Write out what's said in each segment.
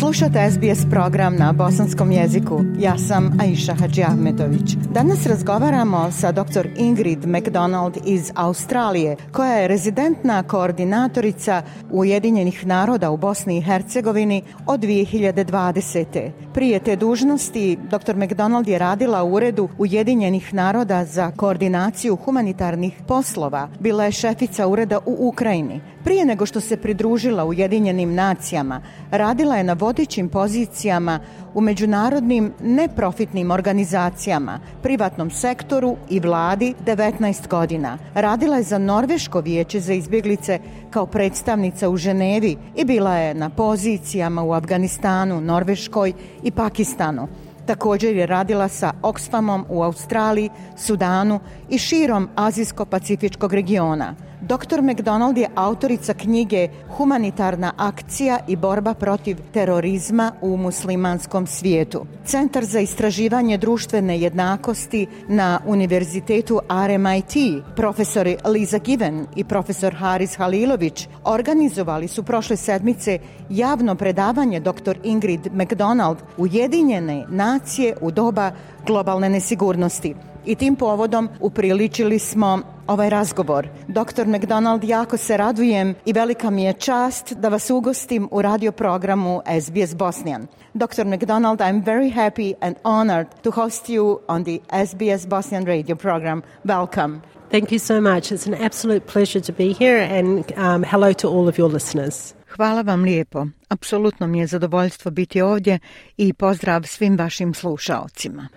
Slušate SBS program na bosanskom jeziku. Ja sam Aisha Hadži Ahmetović. Danas razgovaramo sa dr. Ingrid McDonald iz Australije, koja je rezidentna koordinatorica Ujedinjenih naroda u Bosni i Hercegovini od 2020. Prije te dužnosti, dr. McDonald je radila u uredu Ujedinjenih naroda za koordinaciju humanitarnih poslova. Bila je šefica ureda u Ukrajini. Prije nego što se pridružila Ujedinjenim nacijama, radila je na vodećim pozicijama u međunarodnim neprofitnim organizacijama, privatnom sektoru i vladi 19 godina. Radila je za Norveško vijeće za izbjeglice kao predstavnica u Ženevi i bila je na pozicijama u Afganistanu, Norveškoj i Pakistanu. Također je radila sa Oxfamom u Australiji, Sudanu i širom Azijsko-Pacifičkog regiona. Dr. McDonald je autorica knjige Humanitarna akcija i borba protiv terorizma u muslimanskom svijetu. Centar za istraživanje društvene jednakosti na Univerzitetu RMIT, profesori Liza Given i profesor Haris Halilović organizovali su prošle sedmice javno predavanje dr. Ingrid McDonald Ujedinjene nacije u doba globalne nesigurnosti. I tim povodom upriličili smo ovaj razgovor. Dr. McDonald, jako se radujem i velika mi je čast da vas ugostim u radio programu SBS Bosnian. Dr. McDonald, I'm very happy and honored to host you on the SBS Bosnian radio program. Welcome. Thank you so much. It's an absolute pleasure to be here and um, hello to all of your listeners. Hvala vam lijepo. Apsolutno mi je zadovoljstvo biti ovdje i pozdrav svim vašim slušaocima.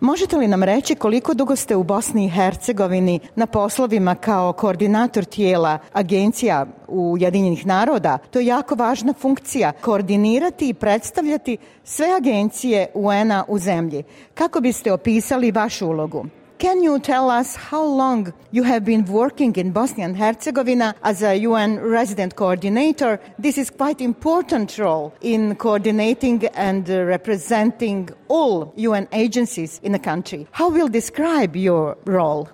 Možete li nam reći koliko dugo ste u Bosni i Hercegovini na poslovima kao koordinator tijela agencija Ujedinjenih naroda? To je jako važna funkcija, koordinirati i predstavljati sve agencije UN-a u zemlji. Kako biste opisali vašu ulogu? Can you tell us how long you have been working in Bosnia and Herzegovina as a UN resident coordinator? This is quite important role in coordinating and uh, representing all UN agencies in the country. How will describe your role?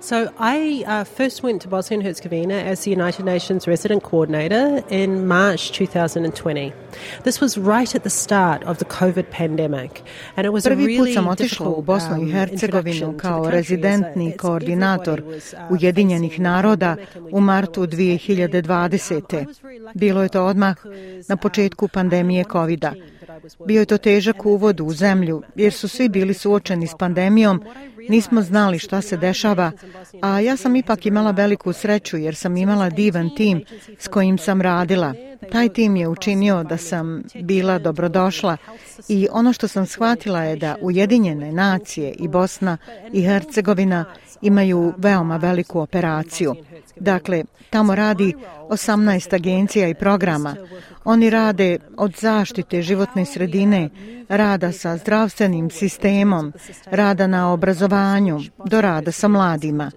So I uh, first went to Bosnia and Herzegovina as the United Nations resident coordinator in March 2020. This was right at the start of the COVID pandemic and it was Prvi a really put sam otišla u Bosnu i Hercegovinu kao rezidentni koordinator Ujedinjenih naroda u martu 2020. Bilo je to odmah na početku pandemije covid -a. Bio je to težak uvod u zemlju, jer su svi bili suočeni s pandemijom, nismo znali šta se dešava, a ja sam ipak imala veliku sreću jer sam imala divan tim s kojim sam radila. Taj tim je učinio da sam bila dobrodošla i ono što sam shvatila je da Ujedinjene nacije i Bosna i Hercegovina imaju veoma veliku operaciju. Dakle, tamo radi 18 agencija i programa. Oni rade od zaštite životne sredine, rada sa zdravstvenim sistemom, rada na obrazovanju, do rada sa mladima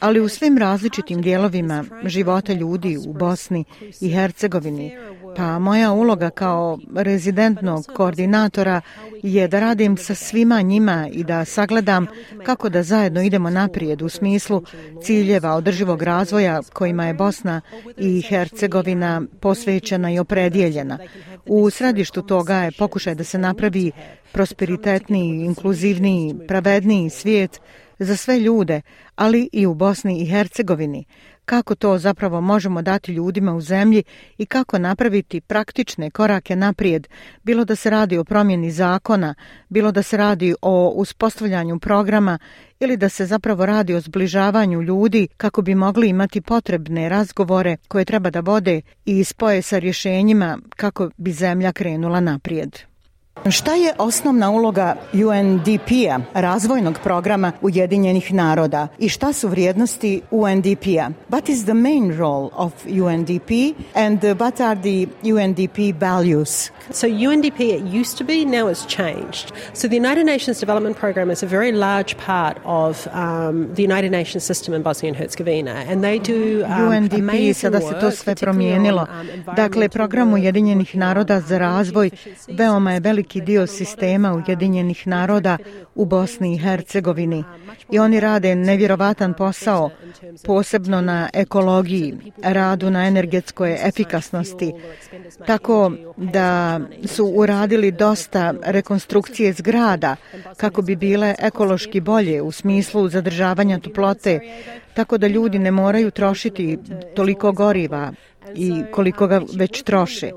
ali u svim različitim dijelovima života ljudi u Bosni i Hercegovini. Pa moja uloga kao rezidentnog koordinatora je da radim sa svima njima i da sagledam kako da zajedno idemo naprijed u smislu ciljeva održivog razvoja kojima je Bosna i Hercegovina posvećena i opredjeljena. U središtu toga je pokušaj da se napravi prosperitetniji, inkluzivniji, pravedniji svijet za sve ljude, ali i u Bosni i Hercegovini. Kako to zapravo možemo dati ljudima u zemlji i kako napraviti praktične korake naprijed, bilo da se radi o promjeni zakona, bilo da se radi o uspostavljanju programa ili da se zapravo radi o zbližavanju ljudi kako bi mogli imati potrebne razgovore koje treba da vode i spoje sa rješenjima kako bi zemlja krenula naprijed. Šta je osnovna uloga UNDP-a, razvojnog programa Ujedinjenih naroda i šta su vrijednosti UNDP-a? What is the main role of UNDP and what are the UNDP values? So UNDP it used to be, now it's changed. So the United Nations Development Program is a very large part of um, the United Nations system in Bosnia and Herzegovina and they do um, UNDP sada se to sve promijenilo. Um, dakle, program Ujedinjenih naroda za razvoj veoma je veliki dio sistema Ujedinjenih naroda u Bosni i Hercegovini i oni rade nevjerovatan posao, posebno na ekologiji, radu na energetskoj efikasnosti, tako da su uradili dosta rekonstrukcije zgrada kako bi bile ekološki bolje u smislu zadržavanja toplote, tako da ljudi ne moraju trošiti toliko goriva i koliko ga već troše.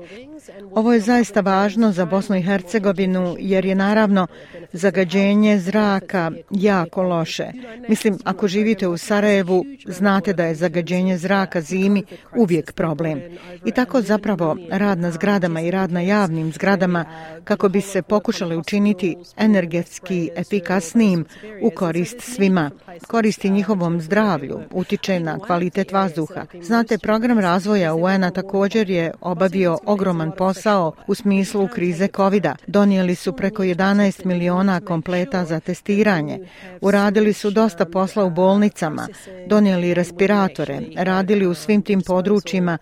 Ovo je zaista važno za Bosnu i Hercegovinu jer je naravno zagađenje zraka jako loše. Mislim, ako živite u Sarajevu, znate da je zagađenje zraka zimi uvijek problem. I tako zapravo rad na zgradama i rad na javnim zgradama kako bi se pokušali učiniti energetski efikasnijim u korist svima. Koristi njihovom zdravlju, utiče na kvalitet vazduha. Znate, program razvoja UN-a također je obavio ogroman posao u smislu krize covid -a. Donijeli su preko 11 miliona kompleta za testiranje. Uradili su dosta posla u bolnicama, donijeli respiratore, radili u svim tim područjima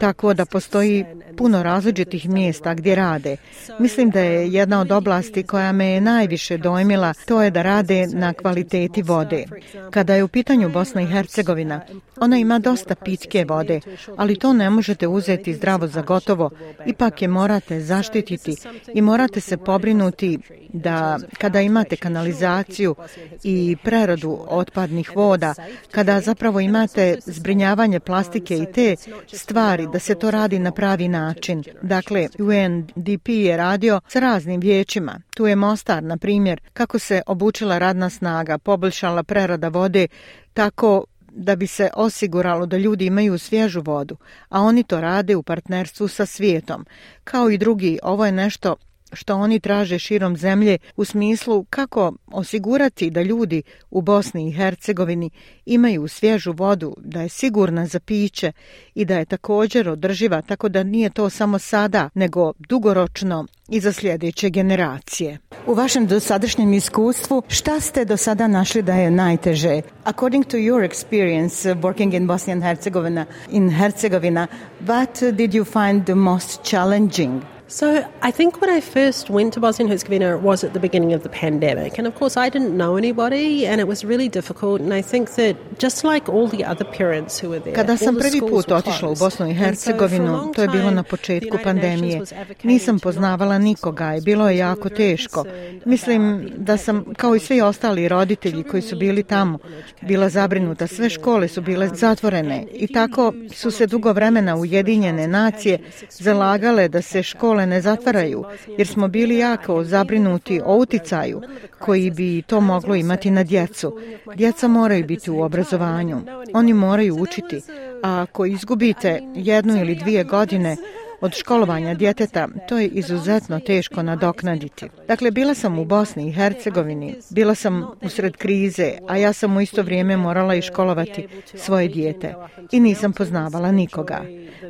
tako da postoji puno različitih mjesta gdje rade. Mislim da je jedna od oblasti koja me je najviše dojmila, to je da rade na kvaliteti vode. Kada je u pitanju Bosna i Hercegovina, ona ima dosta pitke vode, ali to ne možete uzeti zdravo za gotovo, ipak je morate zaštititi i morate se pobrinuti da kada imate kanalizaciju i preradu otpadnih voda, kada zapravo imate zbrinjavanje plastike i te stvari, da se to radi na pravi način način. Dakle, UNDP je radio s raznim vijećima. Tu je Mostar, na primjer, kako se obučila radna snaga, poboljšala prerada vode, tako da bi se osiguralo da ljudi imaju svježu vodu, a oni to rade u partnerstvu sa svijetom. Kao i drugi, ovo je nešto što oni traže širom zemlje u smislu kako osigurati da ljudi u Bosni i Hercegovini imaju svježu vodu, da je sigurna za piće i da je također održiva, tako da nije to samo sada, nego dugoročno i za sljedeće generacije. U vašem dosadašnjem iskustvu, šta ste do sada našli da je najteže? According to your experience working in Bosnia and Herzegovina, in Herzegovina, what did you find the most challenging? So I think when I first went to Bosnia and Herzegovina, it was at the beginning of the pandemic. And of course, I didn't know anybody and it was really difficult. And I think that just like all the other parents who were there, Kada sam prvi put otišla u Bosnu i Hercegovinu, to je bilo na početku pandemije. Nisam poznavala nikoga i bilo je jako teško. Mislim da sam, kao i svi ostali roditelji koji su bili tamo, bila zabrinuta. Sve škole su bile zatvorene i tako su se dugo vremena ujedinjene nacije zalagale da se škole škole ne zatvaraju, jer smo bili jako zabrinuti o uticaju koji bi to moglo imati na djecu. Djeca moraju biti u obrazovanju, oni moraju učiti, a ako izgubite jednu ili dvije godine, od školovanja djeteta, to je izuzetno teško nadoknaditi. Dakle, bila sam u Bosni i Hercegovini, bila sam usred krize, a ja sam u isto vrijeme morala i školovati svoje dijete i nisam poznavala nikoga.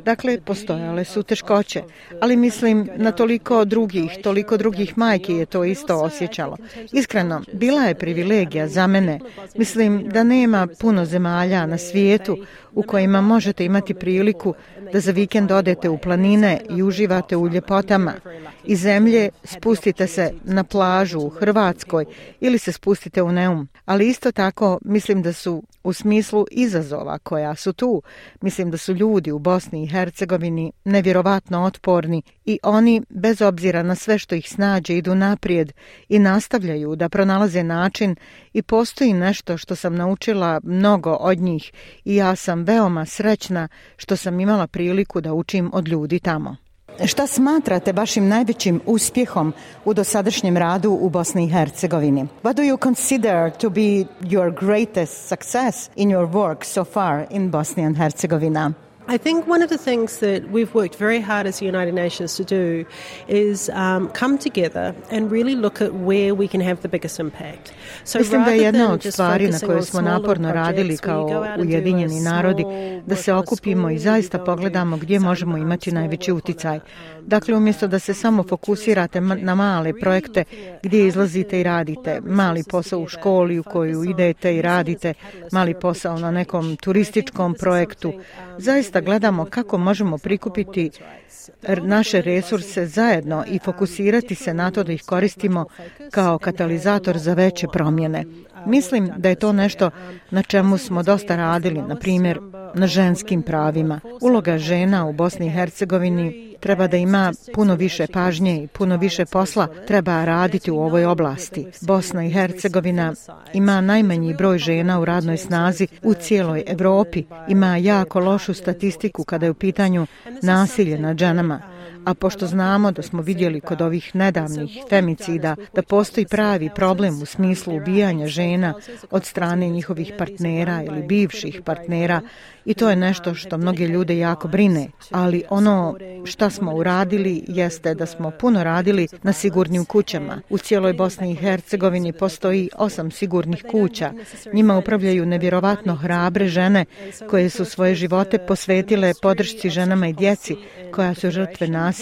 Dakle, postojale su teškoće, ali mislim na toliko drugih, toliko drugih majki je to isto osjećalo. Iskreno, bila je privilegija za mene. Mislim da nema puno zemalja na svijetu u kojima možete imati priliku da za vikend odete u planine i uživate u ljepotama. Iz zemlje spustite se na plažu u Hrvatskoj ili se spustite u Neum. Ali isto tako mislim da su u smislu izazova koja su tu, mislim da su ljudi u Bosni i Hercegovini nevjerovatno otporni i oni, bez obzira na sve što ih snađe, idu naprijed i nastavljaju da pronalaze način i postoji nešto što sam naučila mnogo od njih i ja sam veoma srećna što sam imala priliku da učim od ljudi tamo. Šta smatrate vašim najvećim uspjehom u dosadašnjem radu u Bosni i Hercegovini? What do you consider to be your greatest success in your work so far in Bosnia and Herzegovina? I think one of the things that we've worked very hard as the United Nations to do is um, come together and really look at where we can have the biggest impact. So Mislim da je jedna od stvari na kojoj smo naporno radili kao Ujedinjeni narodi da se okupimo i zaista pogledamo gdje možemo imati najveći uticaj. Dakle, umjesto da se samo fokusirate na male projekte gdje izlazite i radite, mali posao u školi u koju idete i radite, mali posao na nekom turističkom projektu, zaista gledamo kako možemo prikupiti naše resurse zajedno i fokusirati se na to da ih koristimo kao katalizator za veće promjene. Mislim da je to nešto na čemu smo dosta radili, na primjer na ženskim pravima. Uloga žena u Bosni i Hercegovini treba da ima puno više pažnje i puno više posla treba raditi u ovoj oblasti. Bosna i Hercegovina ima najmanji broj žena u radnoj snazi u cijeloj Evropi. Ima jako lošu statistiku kada je u pitanju nasilje nad ženama a pošto znamo da smo vidjeli kod ovih nedavnih femicida da postoji pravi problem u smislu ubijanja žena od strane njihovih partnera ili bivših partnera i to je nešto što mnoge ljude jako brine, ali ono što smo uradili jeste da smo puno radili na sigurnim kućama. U cijeloj Bosni i Hercegovini postoji osam sigurnih kuća. Njima upravljaju nevjerovatno hrabre žene koje su svoje živote posvetile podršci ženama i djeci koja su žrtve nasilja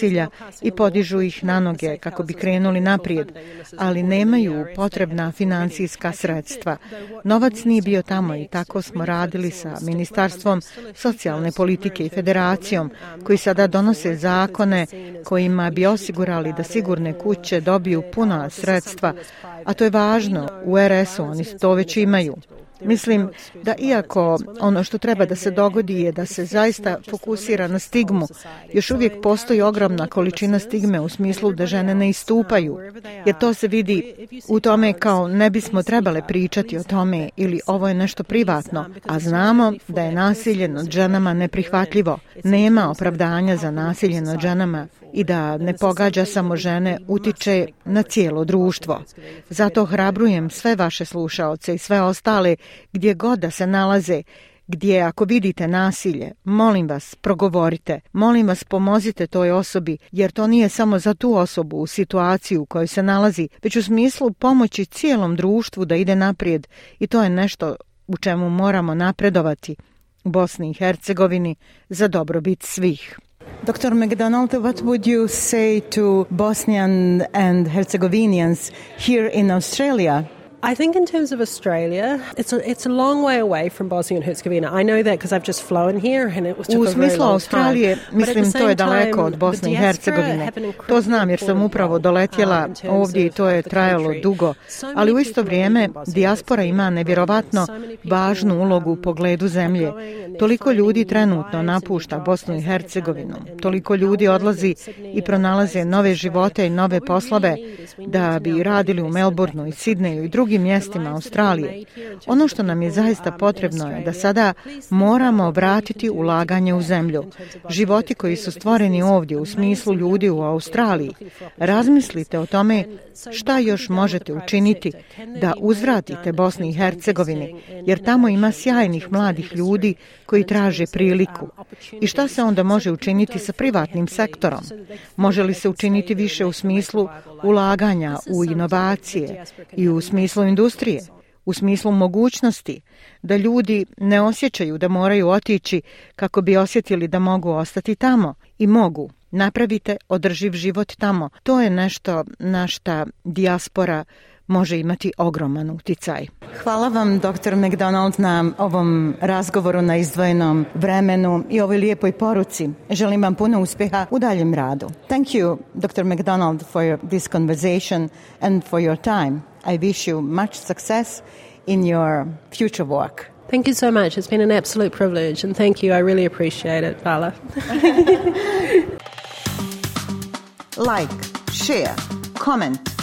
i podižu ih na noge kako bi krenuli naprijed, ali nemaju potrebna financijska sredstva. Novac nije bio tamo i tako smo radili sa ministarstvom socijalne politike i federacijom koji sada donose zakone kojima bi osigurali da sigurne kuće dobiju puna sredstva, a to je važno, u RS-u oni to već imaju. Mislim da iako ono što treba da se dogodi je da se zaista fokusira na stigmu, još uvijek postoji ogromna količina stigme u smislu da žene ne istupaju, jer to se vidi u tome kao ne bismo trebale pričati o tome ili ovo je nešto privatno, a znamo da je nasilje nad ženama neprihvatljivo. Nema opravdanja za nasilje nad ženama i da ne pogađa samo žene, utiče na cijelo društvo. Zato hrabrujem sve vaše slušaoce i sve ostale gdje god da se nalaze, gdje ako vidite nasilje, molim vas, progovorite, molim vas, pomozite toj osobi, jer to nije samo za tu osobu u situaciju u kojoj se nalazi, već u smislu pomoći cijelom društvu da ide naprijed i to je nešto u čemu moramo napredovati u Bosni i Hercegovini za dobrobit svih. Dr. McDonald, what would you say to Bosnian and Herzegovinians here in Australia I think in terms of Australia, it's a, it's a long way away from Bosnia and Herzegovina. I know that because I've just flown here and it was took U smislu Australije, mislim, to je daleko od Bosne i Hercegovine. To znam jer sam upravo doletjela ovdje i to je trajalo dugo. Ali u isto vrijeme, dijaspora ima nevjerovatno važnu ulogu u pogledu zemlje. Toliko ljudi trenutno napušta Bosnu i Hercegovinu. Toliko ljudi odlazi i pronalaze nove živote i nove poslove da bi radili u Melbourneu i Sidneju i drugim drugim mjestima Australije. Ono što nam je zaista potrebno je da sada moramo vratiti ulaganje u zemlju. Životi koji su stvoreni ovdje u smislu ljudi u Australiji. Razmislite o tome šta još možete učiniti da uzvratite Bosni i Hercegovini, jer tamo ima sjajnih mladih ljudi koji traže priliku. I šta se onda može učiniti sa privatnim sektorom? Može li se učiniti više u smislu ulaganja u inovacije i u smislu industrije? u smislu mogućnosti da ljudi ne osjećaju da moraju otići kako bi osjetili da mogu ostati tamo i mogu napravite održiv život tamo. To je nešto na šta dijaspora može imati ogroman uticaj. Hvala vam, dr. McDonald, na ovom razgovoru na izdvojenom vremenu i ovoj lijepoj poruci. Želim vam puno uspjeha u daljem radu. Thank you, dr. McDonald, for your, this conversation and for your time. I wish you much success in your future work. Thank you so much. It's been an absolute privilege and thank you. I really appreciate it, Vala. like, share, comment.